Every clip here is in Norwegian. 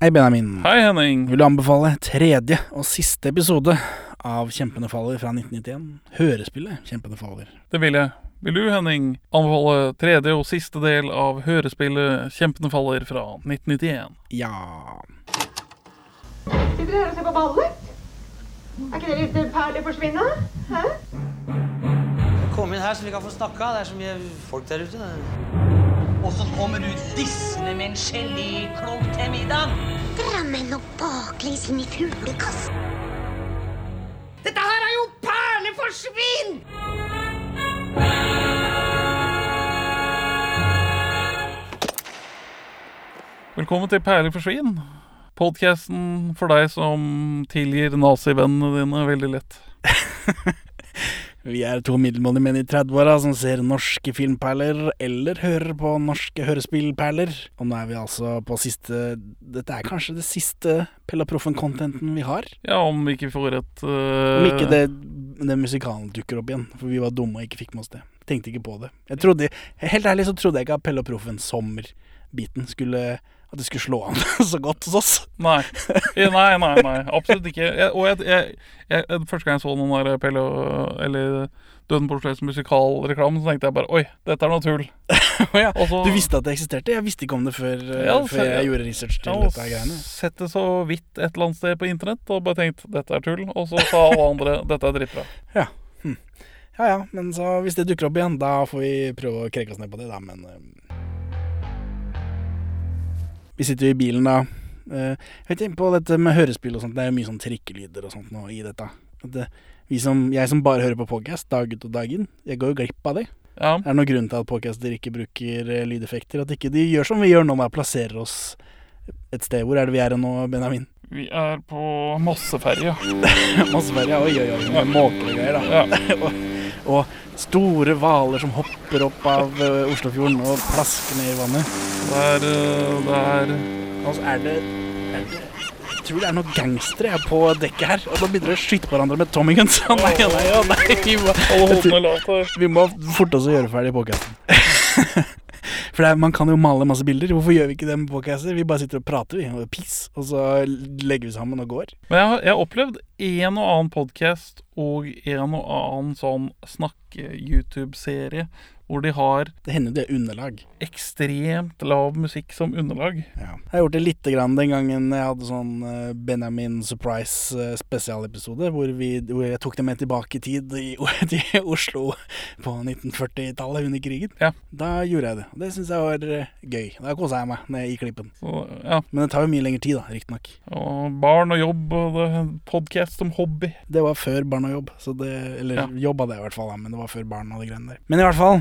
Hei, Benjamin. Hei, Henning. Vil du anbefale tredje og siste episode av Kjempende faller fra 1991? Hørespillet Kjempende faller. Det vil jeg. Vil du, Henning, anbefale tredje og siste del av hørespillet Kjempende faller fra 1991? Ja Sitter dere her og ser på ballet? Er ikke det litt perlig forsvinne? Hæ? Kom inn her så vi kan få snakka. Det er så mye folk der ute. Og så kommer du dissende med en geléklump til middag. Drammen og baklengs inn i fuglekassen. Dette her er jo perleforsvinn! Velkommen til Perler forsvinn. Podkasten for deg som tilgir nazivennene dine veldig lett. Vi er to middelmådige menn i 30-åra som ser norske filmperler eller hører på norske hørespillperler. Og nå er vi altså på siste Dette er kanskje det siste Pella Proffen-contenten vi har. Ja, om vi ikke får et uh... Om ikke det, det musikalen dukker opp igjen, for vi var dumme og ikke fikk med oss det. Tenkte ikke på det. Jeg trodde, Helt ærlig så trodde jeg ikke at Pella Proffen sommerbiten skulle At det skulle slå an så godt hos oss. Nei. Nei, nei, nei. Absolutt ikke. Jeg, og jeg, jeg, jeg, første gang jeg så noen der Pelle eller Døden på Oslos musikalreklamen, så tenkte jeg bare Oi, dette er noe tull. Ja, Også, Du visste at det eksisterte? Jeg visste ikke om det før, eh, Ja, før jeg, jeg gjorde research til ja, dette greiene. sett det så vidt et eller annet sted på internett og bare tenkt dette er tull. Og så sa alle andre dette er dritbra. Ja. Hm. ja ja, men så hvis det dukker opp igjen, da får vi prøve å kreke oss ned på det, da, men eh, Vi sitter jo i bilen da. Uh, jeg vet på dette med hørespill og sånt, det er jo mye sånn trikkelyder og sånt nå i dette. Det, vi som, jeg som bare hører på podcast dag ut og dag inn, jeg går jo glipp av det. Ja. Er det noen grunn til at podcaster ikke bruker eh, lydeffekter? At ikke de gjør som vi gjør nå med å plassere oss et sted. Hvor er det vi er nå, Benjamin? Vi er på Mosseferja. Mosseferja, oi oi oi, med måker og greier da. Ja. og, store hvaler som hopper opp av eh, Oslofjorden og plasker ned i vannet. Det er, øh, det er altså, er det, er det Jeg tror det er noen gangstere på dekket her. Og da begynner de å skyte på hverandre med Tommy Guns. Nei, å nei, nei. Vi må, vi må forte oss å gjøre ferdig podcasten. For er, man kan jo male masse bilder. Hvorfor gjør vi ikke det med podcaster? Vi bare sitter og prater, vi. Og piss. Og så legger vi sammen og går. Men jeg har, jeg har opplevd en og annen podkast og en og annen sånn snakke-YouTube-serie hvor de har Det hender jo det er underlag. ekstremt lav musikk som underlag. Ja. Jeg har gjort det lite grann den gangen jeg hadde sånn eh, Benjamin Surprise eh, spesialepisode, hvor, vi, hvor jeg tok dem med tilbake i tid i, til Oslo på 1940-tallet under krigen. Ja. Da gjorde jeg det. Det syns jeg var eh, gøy. Da kosa jeg meg ned i klippen. Så, ja. Men det tar jo mye lengre tid, da, riktignok. Og barn og jobb og podkast som hobby. Det var før barn og jobb, så det, eller jobb hadde jeg i hvert fall, da, men det var før barn og de greiene der. Men i hvert fall,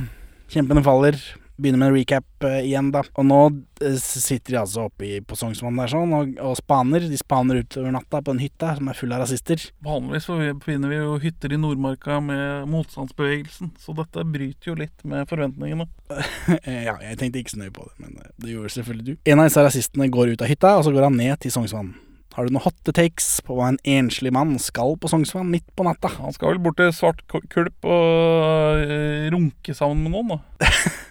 kjempene faller. Begynner med en recap uh, igjen, da. Og nå uh, sitter de altså oppe i, på Sognsvann der sånn og, og spaner. De spaner utover natta på en hytte som er full av rasister. Vanligvis finner vi jo hytter i Nordmarka med motstandsbevegelsen, så dette bryter jo litt med forventningene. Ja, jeg tenkte ikke så nøye på det, men eh, det gjorde selvfølgelig du. En av disse rasistene går ut av hytta, og så går han ned til Sognsvann. Har du noen hotte takes på hva en enslig mann skal på Sognsvann midt på natta? Han skal vel bort til Svart Kulp og øh, runke sammen med noen, da.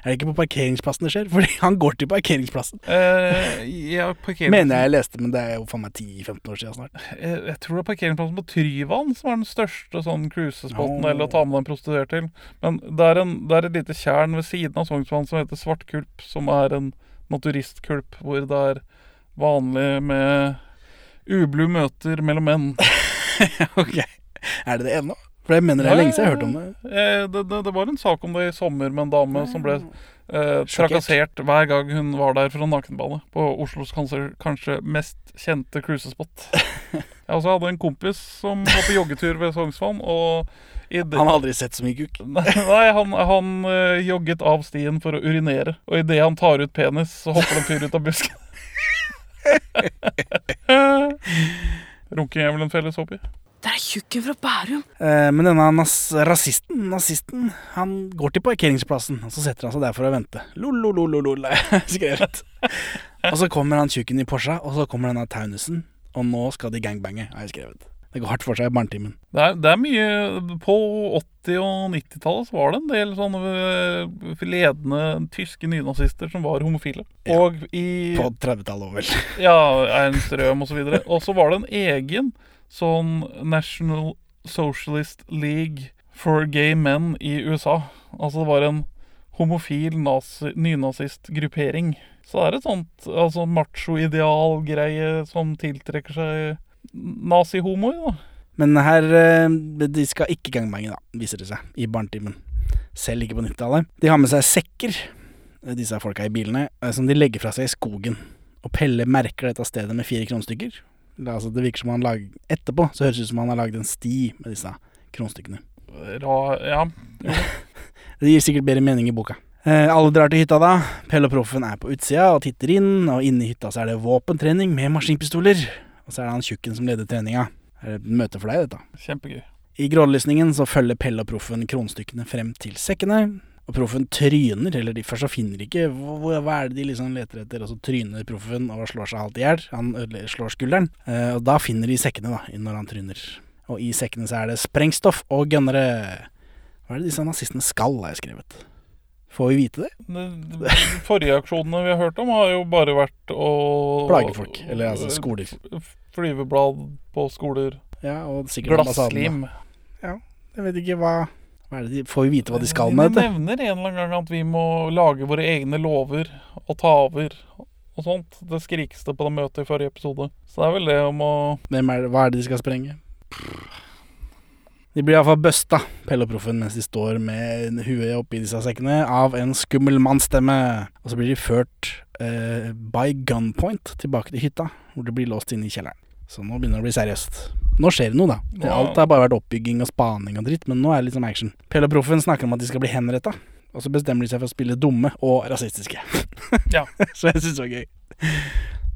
Er det ikke på parkeringsplassen det skjer? Fordi han går til parkeringsplassen. Uh, ja, parkeringsplassen- Mener jeg leste, men det er jo faen meg 10-15 år siden snart. jeg, jeg tror det er parkeringsplassen på Tryvann som er den største sånn cruisespotten Åh. eller å ta med deg en prostituert til. Men det er, en, det er et lite tjern ved siden av Sognsvann som heter Svartkulp, som er en naturistkulp hvor det er vanlig med ublu møter mellom menn. ok. Er det det ennå? For jeg mener det er lenge siden jeg har hørt om det. Eh, det, det. Det var en sak om det i sommer med en dame som ble eh, trakassert hver gang hun var der for en nakenbane. På Oslos kanskje, kanskje mest kjente cruisespot. Jeg også hadde en kompis som var på joggetur ved Sognsvann, og det, Han har aldri sett så mye kuk. Nei, han, han eh, jogget av stien for å urinere, og idet han tar ut penis, så hopper det en fyr ut av busken. Runking er vel en felles hobby? Det er tjukken fra Bærum. Eh, men denne nas rasisten, nazisten, han går til parkeringsplassen, og så setter han seg der for å vente. Lololololol, er skrevet. og så kommer han tjukken i Porsche, og så kommer denne taunusen og nå skal de gangbange, har jeg skrevet. Det går hardt for seg i barnetimen. Det er, det er mye På 80- og 90-tallet så var det en del sånne eh, ledende tyske nynazister som var homofile. Ja. Og i På 30-tallet òg, vel. Ja, Ernst Røhm osv. Og så var det en egen sånn National Socialist League for Gay Men i USA. Altså det var en homofil nazi, nynazistgruppering. Så det er et sånt altså macho-ideal-greie som tiltrekker seg nazihomoer, da. Men her eh, De skal ikke gangbange, da, viser det seg, i barnetimen. Selv ikke på 90-tallet. De har med seg sekker, eh, disse folka i bilene, eh, som de legger fra seg i skogen. Og Pelle merker dette stedet med fire kronstykker. Det, er altså, det virker som han lag, Etterpå så høres det ut som han har lagd en sti med disse kronstykkene. Ra, ja. Det gir sikkert bedre mening i boka. Eh, alle drar til hytta da. Pelle og Proffen er på utsida og titter inn, og inne i hytta så er det våpentrening med maskinpistoler. Og så er det han tjukken som leder treninga. Er det møte for deg, dette. Kjempegøy. I grålysningen så følger Pelle og Proffen kronstykkene frem til sekkene. Og Proffen tryner, eller de først så finner ikke hva, hva er det de liksom leter etter, og så tryner Proffen og slår seg halvt i hjel. Han slår skulderen. Eh, og da finner de sekkene, da, når han tryner. Og i sekkene så er det sprengstoff og gønnere. Hva er det disse nazistene skal, har jeg skrevet. Får vi vite det? De de forrige aksjonene vi har hørt om, har jo bare vært å Plage folk, eller altså skoler. Flyveblad på skoler. Ja, og sikkert ambassaden. Ja, Jeg vet ikke hva, hva er det de, Får vi vite hva de skal med De dette? nevner en eller annen gang at vi må lage våre egne lover og ta over og sånt. Det skrikes det på det møtet i forrige episode. Så det er vel det om å Hvem er det, hva er det de skal sprenge? De blir iallfall busta, Proffen, mens de står med huet oppi disse sekkene, av en skummel mannsstemme. Og så blir de ført eh, by gunpoint tilbake til hytta, hvor de blir låst inne i kjelleren. Så nå begynner det å bli seriøst. Nå skjer det noe, da. Wow. Alt har bare vært oppbygging og spaning og dritt, men nå er det liksom action. Pelle og Proffen snakker om at de skal bli henretta, og så bestemmer de seg for å spille dumme og rasistiske. Ja. så jeg syns det var gøy.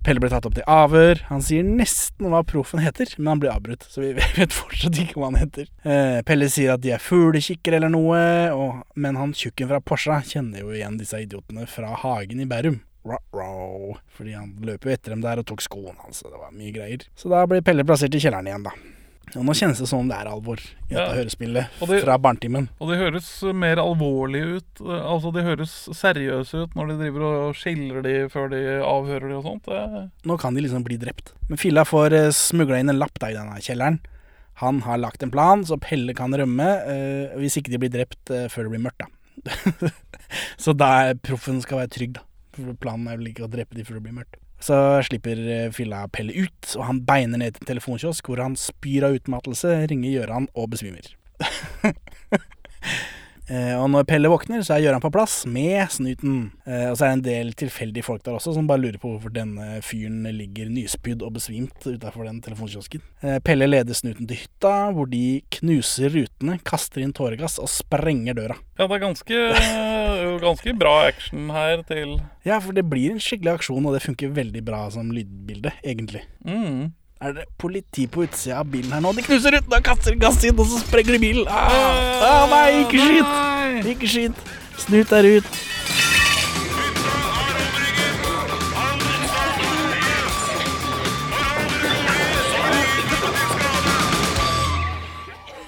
Pelle ble tatt opp til avhør. Han sier nesten hva proffen heter, men han blir avbrutt, så vi vet fortsatt ikke hva han heter. Eh, Pelle sier at de er fuglekikkere eller noe, og, men han tjukken fra Porscha kjenner jo igjen disse idiotene fra Hagen i Bærum. Fordi han løp jo etter dem der og tok skoene hans, og det var mye greier. Så da blir Pelle plassert i kjelleren igjen, da. Og nå kjennes det som om det er alvor i dette Ja. hørespillet det- fra barnetimen. Og det høres mer alvorlig ut. eh, Altså, de høres seriøse ut når de driver og skiller de før de avhører de og sånt. Det, Nå kan de liksom bli drept. Men Filla får uh, smugla inn en lapp da i denne kjelleren. Han har lagt en plan, så Pelle kan rømme eh, hvis ikke de blir drept eh, før det blir mørkt, da. så da er proffen skal være trygg, da. For planen er vel ikke å drepe de før det blir mørkt. Så slipper fylla Filla Pelle ut, og han beiner ned til en telefonkiosk hvor han spyr av utmattelse, ringer Gjøran og besvimer. Eh, og når Pelle våkner, så er Gøran på plass med snuten. Eh, og så er det en del tilfeldige folk der også som bare lurer på hvorfor denne fyren ligger nyspydd og besvimt utafor den telefonkiosken. Eh, Pelle leder snuten til hytta, hvor de knuser rutene, kaster inn tåregass og sprenger døra. ja, det er ganske, ganske bra action her til Ja, for det blir en skikkelig aksjon, og det funker veldig bra som lydbilde, egentlig. mm. Er det politi på utsida av bilen her nå? De knuser og kaster gass inn, og så sprenger de bilen. Ah, ah, nei, ikke skyt! Ikke skyt! Snut er ut.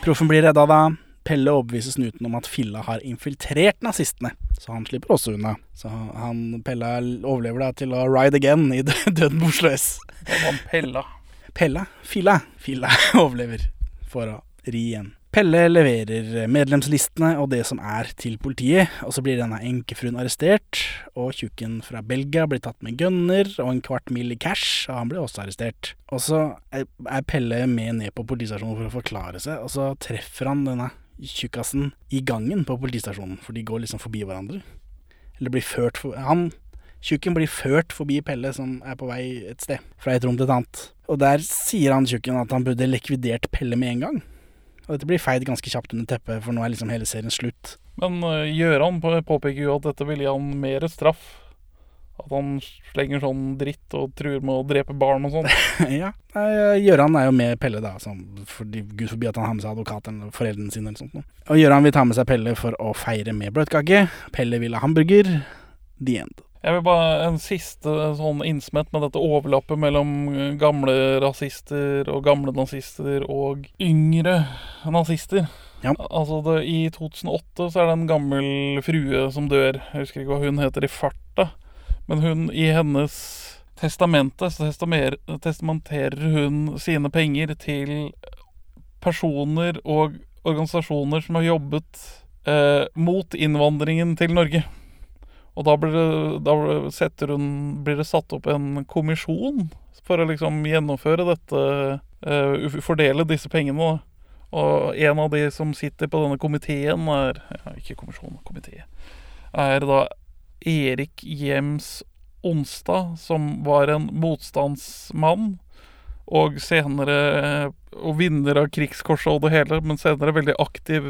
Proffen blir redda da. Pelle overbeviser snuten om at Filla har infiltrert nazistene, så han slipper også unna. Så han, Pelle overlever da til å ride again i Døden Oslo S. Pella. Pella, Filla, Filla overlever for å ri igjen. Pelle leverer medlemslistene og det som er til politiet, og så blir denne enkefruen arrestert, og tjukken fra Belgia blir tatt med gunner og en kvart mill. i cash, og han blir også arrestert. Og så er Pelle med ned på politistasjonen for å forklare seg, og så treffer han denne tjukkasen i gangen på politistasjonen, for de går liksom forbi hverandre. Eller blir ført for Han Tjukken blir ført forbi Pelle som er på vei et sted, fra et rom til et annet. Og der sier han tjukken at han burde likvidert Pelle med en gang. Og dette blir feid ganske kjapt under teppet, for nå er liksom hele serien slutt. Men uh, Gjøran på- påpeker jo at dette vil gi han mer straff. At han slenger sånn dritt og truer med å drepe barn og sånn. ja. Gjøran er jo med Pelle, da, som, fordi, gud forbi at han har med seg advokat eller foreldrene sine eller sånt. noe. Og Gjøran vil ta med seg Pelle for å feire med bløtkake. Pelle vil ha hamburger. The end. Jeg vil bare en siste sånn innsmett med dette overlappet mellom eh, gamle rasister og gamle nazister og yngre nazister. Ja. Altså det, I 2008 så er det en gammel frue som dør. Jeg husker ikke hva hun heter i farta. Men hun, i hennes testamente så testamenterer hun sine penger til personer og organisasjoner som har jobbet eh, mot innvandringen til Norge. Og da, blir det, da hun, blir det satt opp en kommisjon for å liksom gjennomføre dette uh, Fordele disse pengene. Og en av de som sitter på denne komiteen, er ja, Ikke kommisjonen, komité. Er da Erik Jems Onsdag, som var en motstandsmann. Og senere Og vinner av Krigskorset og det hele, men senere veldig aktiv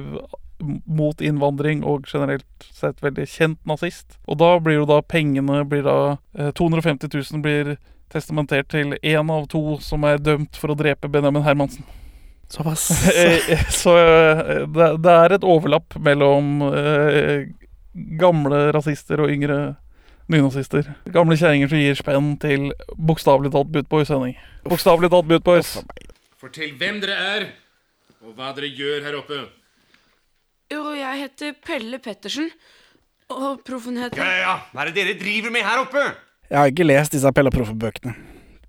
mot innvandring og generelt sett veldig kjent nazist. Og da blir jo da pengene blir da eh, 250 000 blir testamentert til én av to som er dømt for å drepe Benjamin Hermansen. Såpass. Eh, Så eh, det, det er et overlapp mellom eh, gamle rasister og yngre nynazister. Gamle kjerringer som gir spenn til bokstavelig talt Butboys sending. Bokstavelig talt Bootboys. Fortell hvem dere er, og hva dere gjør her oppe. Jo, jeg heter Pelle Pettersen. Og proffen heter Ja, ja, ja. Hva er det dere driver med her oppe? Jeg har ikke lest disse Pelle og Proffe-bøkene,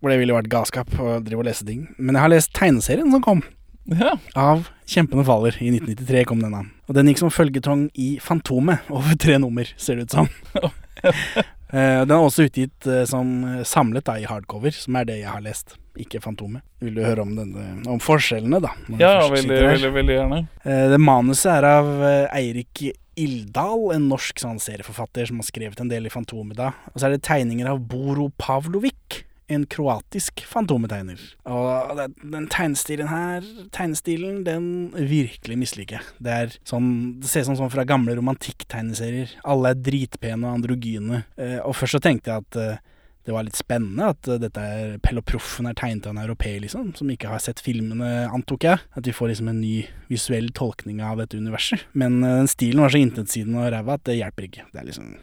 hvor det ville vært galskap å drive og lese ting. Men jeg har lest tegneserien som kom, Ja. av Kjempene faller. I 1993 kom den an. Og den gikk som følgetong i Fantomet, over tre nummer, ser det ut som. Eh, Den er også utgitt eh, som samlet da, i hardcover, som er det jeg har lest, ikke Fantomet. Vil du høre om, denne, om forskjellene, da? Ja, veldig, veldig, veldig gjerne. Eh, Det manuset er av eh, Eirik Ildal, en norsk sånn serieforfatter som har skrevet en del i Fantomet da. Og så er det tegninger av Boro Pavlovic, en kroatisk fantometegner. Og det, den tegnestilen her, tegnestilen, den virkelig misliker jeg. Det er sånn, det ser ut som sånn fra gamle romantikktegneserier. Alle er dritpene og androgyne. Eh, og først så tenkte jeg at eh, det var litt spennende at eh, dette er Pelloproffen er tegnet av en europeer, liksom, som ikke har sett filmene, antok jeg. At vi får liksom en ny visuell tolkning av dette universet. Men den stilen var så intetsigende og ræva at det hjelper ikke. Det er liksom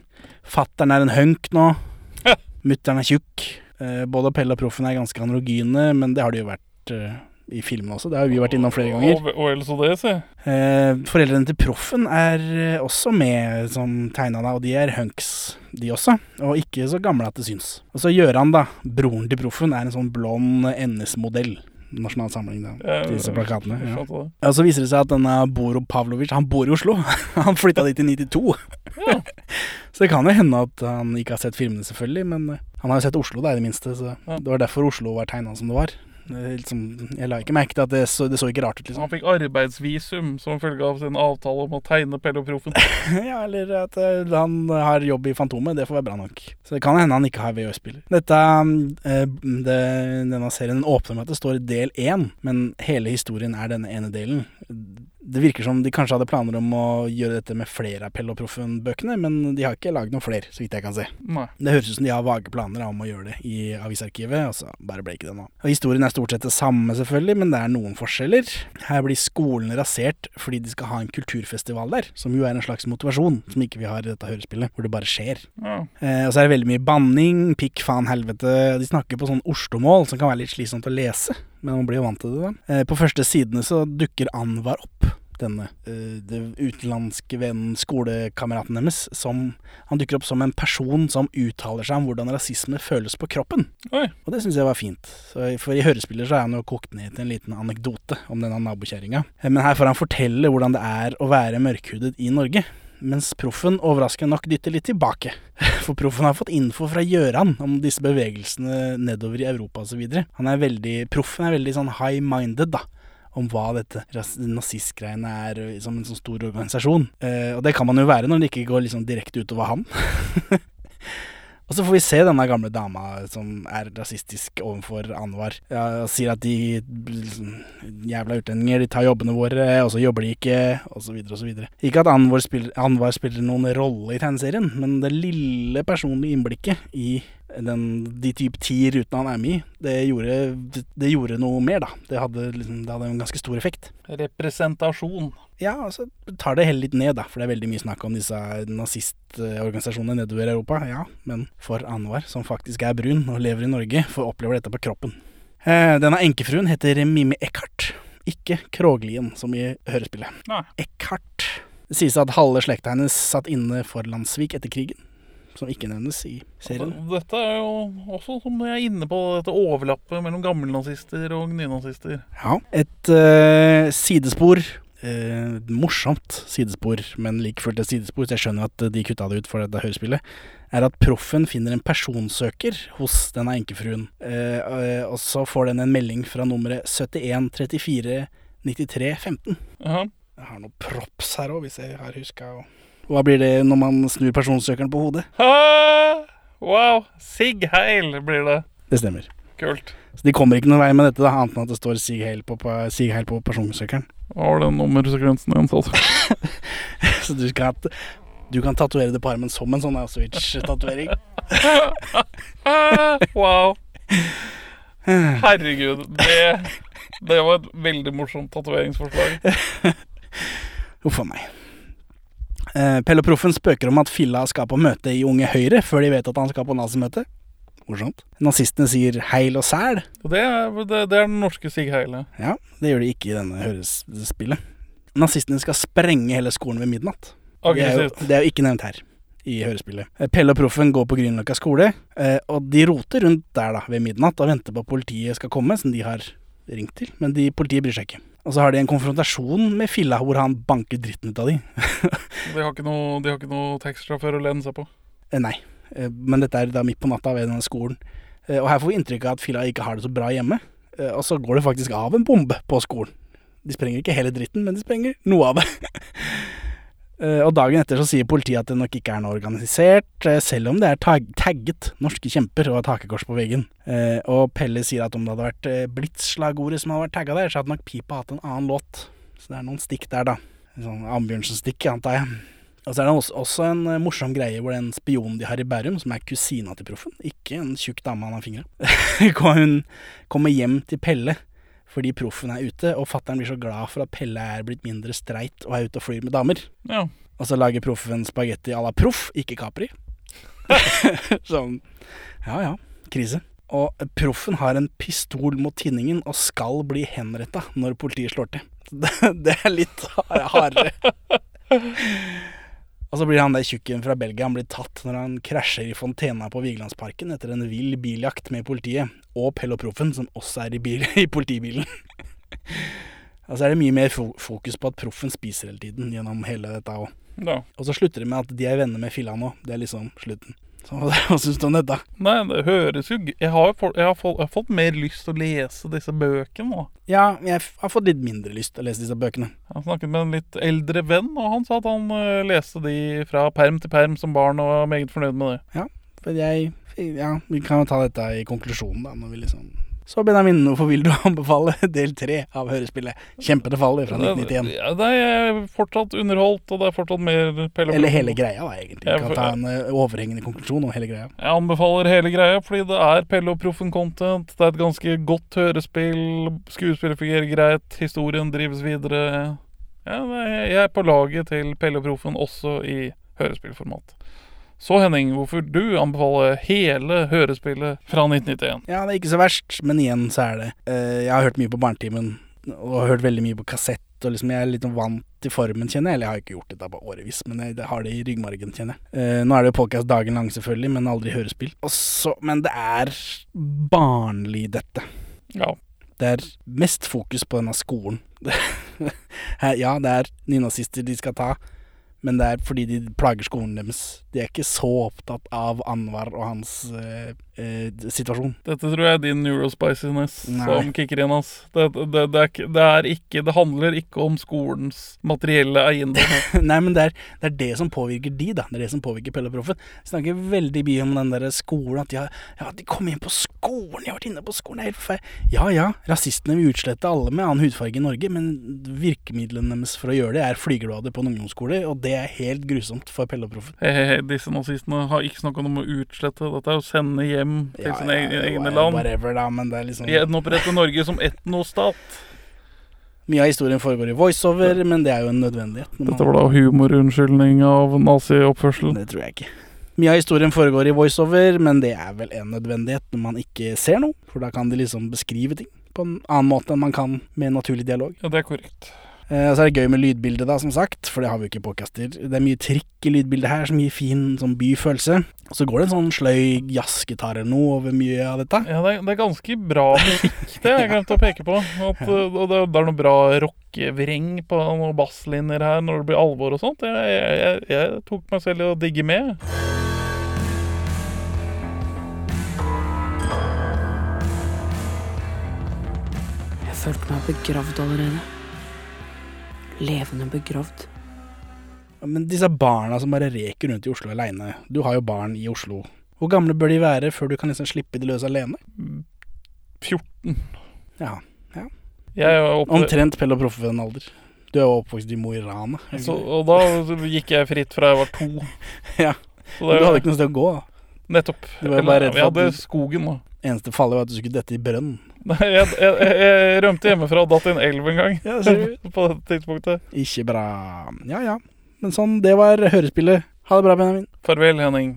Fattern er en hunk nå. Mutter'n er tjukk. Eh, både Pelle og Proffen er ganske androgyne, men det har de jo vært eh, i filmen også. Det har vi vært innom flere ganger. Og, så det, se. Eh, foreldrene til Proffen er også med som tegna, og de er hunks, de også. Og ikke så gamle at det syns. Og så Gøran, da, broren til Proffen, er en sånn blond NS-modell. Nasjonal samling, da, disse plakatene. Ja. Og så viser det seg at denne Boro Pavlovic, han bor i Oslo. han flytta dit i 92. så det kan jo hende at han ikke har sett filmene, selvfølgelig, men eh, han har jo sett Oslo, da, i det minste. Så Ja. det var derfor Oslo var tegna som det var. Liksom, jeg la ikke merke til at det så, det så ikke rart ut, liksom. Han fikk arbeidsvisum som følge av sin avtale om å tegne Pelle og Proffen. ja, eller at eh, han har jobb i Fantomet. Det får være bra nok. Så det kan hende han ikke har VØ-spiller. Dette, eh, det, Denne serien åpner med at det står del én, men hele historien er denne ene delen. Det virker som de kanskje hadde planer om å gjøre dette med flere av Pell- og Proffen-bøkene, men de har ikke lagd noen flere, så vidt jeg kan se. Nei. Det høres ut som de har vage planer om å gjøre det i avisarkivet, og så bare ble ikke det nå. Og Historien er stort sett det samme, selvfølgelig, men det er noen forskjeller. Her blir skolen rasert fordi de skal ha en kulturfestival der, som jo er en slags motivasjon, som ikke vi har i dette hørespillet, hvor det bare skjer. Ja. Eh, og så er det veldig mye banning, pikk, faen, helvete. De snakker på sånn Oslo-mål, som kan være litt slitsomt å lese, men man blir jo vant til det, da. Eh, på første sidene så dukker Anwar opp. Denne eh, det utenlandske vennen, skolekameraten deres, som Han dukker opp som en person som uttaler seg om hvordan rasisme føles på kroppen. Oi. Og det syns jeg var fint. Så, for i hørespiller så er han jo kokt ned til en liten anekdote om denne nabokjerringa. Eh, Men her får han fortelle hvordan det er å være mørkhudet i Norge. Mens proffen overraskende nok dytter litt tilbake. For proffen har fått info fra Gjøran om disse bevegelsene nedover i Europa osv. Han er veldig Proffen er veldig sånn high-minded, da. Om hva dette nazistgreiene er som en sånn stor organisasjon. Eh, og det kan man jo være når det ikke går liksom direkte utover han. Og så får vi se denne gamle dama som er rasistisk overfor Anwar. Ja, og sier at de jævla utlendinger, de tar jobbene våre, og så jobber de ikke, osv. osv. Ikke at Anwar spiller, Anwar spiller noen rolle i tegneserien, men det lille personlige innblikket i den, de type ti rutene han er med i, det gjorde, det, det gjorde noe mer, da. Det hadde, liksom, det hadde en ganske stor effekt. Representasjon. Ja, altså tar det hele litt ned, da, for det er veldig mye snakk om disse nazistorganisasjonene nedover i Europa. Ja, men for Anwar, som faktisk er brun og lever i Norge, får oppleve dette på kroppen. Eh, denne enkefruen heter Mimmi Eckhart, ikke Kroglien, som i hørespillet. Nei. Eckhart. Det sies at halve slekta hennes satt inne for landssvik etter krigen, som ikke nevnes i serien. Dette er jo også, som jeg er inne på, dette overlappet mellom gammelnazister og nynazister. Ja. Et uh, sidespor. Uh, morsomt sidespor, men like fullt et sidespor, så jeg skjønner at de kutta det ut for dette hørespillet, er at proffen finner en personsøker hos denne enkefruen. Eh, og så får den en melding fra nummeret 71 34 93 15. Jaha. Jeg har noe props her òg, hvis jeg har huska Hva blir det når man snur personsøkeren på hodet? Ha! Wow! Sig Heil blir det. Det stemmer. Kult. Så de kommer ikke noen vei med dette, da, annet enn at det står Sig Heil på, på, Sig Heil på personsøkeren. Hva var den nummersekvensen igjen, altså? Så du kan, du kan tatovere det på armen som en sånn Auschwitz-tatovering. wow. Herregud. Det, det var et veldig morsomt tatoveringsforslag. Huff a meg. Eh, Pelle og Proffen spøker om at Filla skal på møte i Unge Høyre før de vet at han skal på nazimøte. Morsomt. Nazistene sier heil og sæl. Og det er, det, det er den norske Sig Heile. Ja, det gjør de ikke i denne hørespillet. Nazistene skal sprenge hele skolen ved midnatt. Det Aggressivt. det er jo ikke nevnt her i hørespillet. Eh, Pelle og Proffen går på Grünerløkka skole, eh, og de roter rundt der da ved midnatt og venter på at politiet skal komme, som de har ringt til, men de, politiet bryr seg ikke. Og så har de en konfrontasjon med Filla hvor han banker dritten ut av de. De har ikke noe, de har ikke noe taxisjåfør å lene seg på. Eh, Nei, Eh, men dette er da midt på natta ved denne skolen. Eh, Og her får vi inntrykk av at Filla ikke har det så bra hjemme. Og så går det faktisk av en bombe på skolen. De sprenger ikke hele dritten, men de sprenger noe av det. Eh, Og dagen etter så sier politiet at det nok ikke er noe organisert, eh, selv om det er tag tagget 'Norske kjemper' og et hakekors på veggen. Eh, Og Pelle sier at om det hadde vært Blitz-slagordet som hadde vært tagga der, så hadde nok Pipa hatt en annen låt. Så det er noen stikk der, da. Sånn Ambjørnsen-stikk, antar jeg. Og så er det også, en morsom greie hvor den spionen de har i Bærum, som er kusina til proffen, ikke en tjukk dame han har fingra, kommer hjem til Pelle fordi proffen er ute, og fattern blir så glad for at Pelle er blitt mindre streit og er ute og flyr med damer. Ja. Og så lager proffen spagetti à la proff, ikke Capri. sånn Ja ja, krise. Og proffen har en pistol mot tinningen og skal bli henretta når politiet slår til. Det, det er litt hardere. Og så blir han der tjukken fra Belgia Han blir tatt når han krasjer i fontena på Vigelandsparken etter en vill biljakt med politiet, og Pell og Proffen, som også er i, bil, i politibilen. Og så er det mye mer fokus på at Proffen spiser hele tiden gjennom hele dette òg. ja. Og så slutter det med at de er venner med Filla nå. Det er liksom slutten. Så hva syns du om dette? Nei, det høres jo Jeg har, fått- jeg, har fått, jeg har fått mer lyst til å lese disse bøkene nå. Ja, jeg har fått litt mindre lyst til å lese disse bøkene. Jeg snakket med en litt eldre venn, og han sa at han uh, leste de fra perm til perm som barn, og var meget fornøyd med det. Ja, For jeg Ja, vi kan jo ta dette i konklusjonen, da, når vi liksom Så Benjamin, hvorfor vil du anbefale del tre av hørespillet 'Kjempete fall' fra 1991? Ja, det er fortsatt underholdt, og det er fortsatt mer Pelle Eller hele greia, da, egentlig. Jeg kan ta en eh, overhengende konklusjon om hele greia. Jeg anbefaler hele greia, fordi det er Pelle og Proffen-content. Det er et ganske godt hørespill. Skuespillet fungerer greit. Historien drives videre. Ja, jeg er på laget til Pelle og Proffen også i hørespillformat. Så Henning, hvorfor du anbefaler hele hørespillet fra 1991? Ja, det er ikke så verst, men igjen så er det eh, Jeg har hørt mye på Barnetimen, og har hørt veldig mye på kassett, og liksom jeg er litt vant til formen, kjenner jeg. Eller jeg har ikke gjort dette på årevis, men jeg har det i ryggmargen, kjenner jeg. Eh, nå er det jo påkast dagen lang, selvfølgelig, men aldri hørespill. Og så, men det er barnlig, dette. Ja. Det er mest fokus på denne skolen. Ja, det er nynazister de skal ta, men det er fordi de plager skolen deres. De er ikke så opptatt av Anwar og hans eh, eh, situasjon. Dette tror jeg er din neurospiciness Nei. som kicker inn. ass. Det, det, det, er, det er ikke Det handler ikke om skolens materielle eiendom. Nei, men er, det er det som påvirker de, da. Det er det som påvirker Pelle Proffen. Snakker veldig mye om den der skolen, at de, har, ja, de kom inn på skolen, de har vært inne på skolen, det er helt forferdelig. Ja ja, rasistene vil utslette alle med annen hudfarge i Norge, men virkemidlene deres for å gjøre det er flygerblader på en ungdomsskole, og det er helt grusomt for Pelle og Proffen. Disse nazistene har ikke snakka om å utslette. Dette er å sende hjem til Ja, sine ja, egne, egne ja, land. Whatever, da, men det er liksom Gjenopprette Norge som etnostat. Mye av historien foregår i voiceover, men det er jo en nødvendighet. Dette var da humorunnskyldning av nazioppførsel. Det tror jeg ikke. Mye av historien foregår i voiceover, men det er vel en nødvendighet når man ikke ser noe. For da kan de liksom beskrive ting på en annen måte enn man kan med naturlig dialog. Ja, det er korrekt. Eh, så er det gøy med lydbildet, da, som sagt, for det har vi jo ikke i podcaster. Det er mye trikk i lydbildet her, så mye fin sånn byfølelse. Og så går det en sånn sløy jazzgitar eller noe over mye av dette. Ja, det er, det er ganske bra musikk, det har jeg glemt å peke på. At, uh, og det, det er noe bra rockevreng på noen basslinjer her når det blir alvor og sånt. Jeg, jeg, jeg, jeg tok meg selv i å digge med. Jeg følte meg begravd allerede. Levende begravd. Ja, Men disse barna som bare reker rundt i Oslo aleine. Du har jo barn i Oslo. Hvor gamle bør de være før du kan liksom slippe de løs alene? 14. Ja. Jeg er oppe, Omtrent Pell og Proffen-alder. Du er jo oppvokst i Mo i Rana. og da gikk jeg fritt fra jeg var to. Ja. Så det? Du hadde ikke noe sted å gå. da. Nettopp. Du var bare redd for at du- skogen, da. Eneste fallet var at du skulle dette i brønn. Nei, jeg, jeg, jeg, rømte hjemmefra og datt i en elv en gang. Ja, på det tidspunktet. Ikke bra. Ja ja. Men sånn, det var hørespillet. Ha det bra, Benjamin. Farvel, Henning.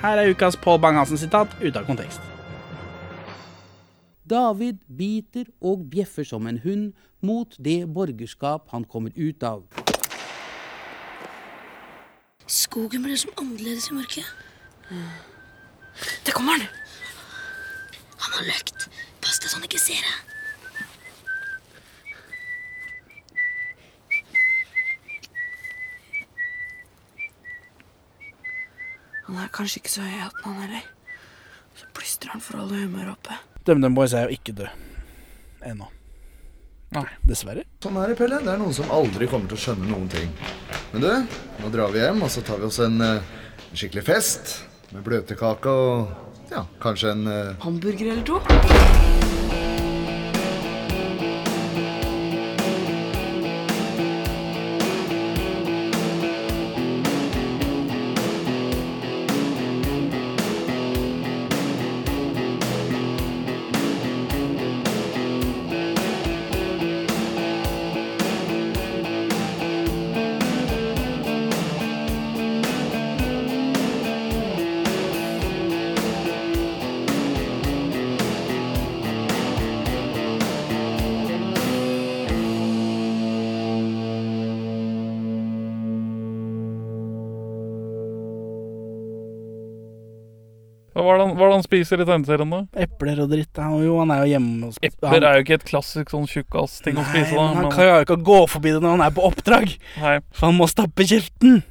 Her er ukas Pål Bang-Hansen-sitat ute av kontekst. David biter og bjeffer som en hund mot det borgerskap han kommer ut av. Skogen ble som annerledes i mørket. Der kommer han! Han har løkt. Pass deg så han ikke ser deg. Han er kanskje ikke så høy i hatten, han heller. Så plystrer han for å holde humøret oppe. DumDum Boys er jo ikke død. Ennå. Nei. Dessverre. Sånn er det, Pelle. Det er noen som aldri kommer til å skjønne noen ting. Men du, nå drar vi hjem, og så tar vi oss en, eh, en skikkelig fest. Med bløtkake og ja, kanskje en uh... Hamburger eller to? Hva var det han, hva er det han spiser i tegneserien, da? Epler og dritt. Han, jo, han er jo hjemme og sp- Epler er jo ikke et klassisk sånn tjukkas-ting å spise. da men han men- klarer jo ikke å gå forbi det når han er på oppdrag. Nei. For han må stappe kjeften.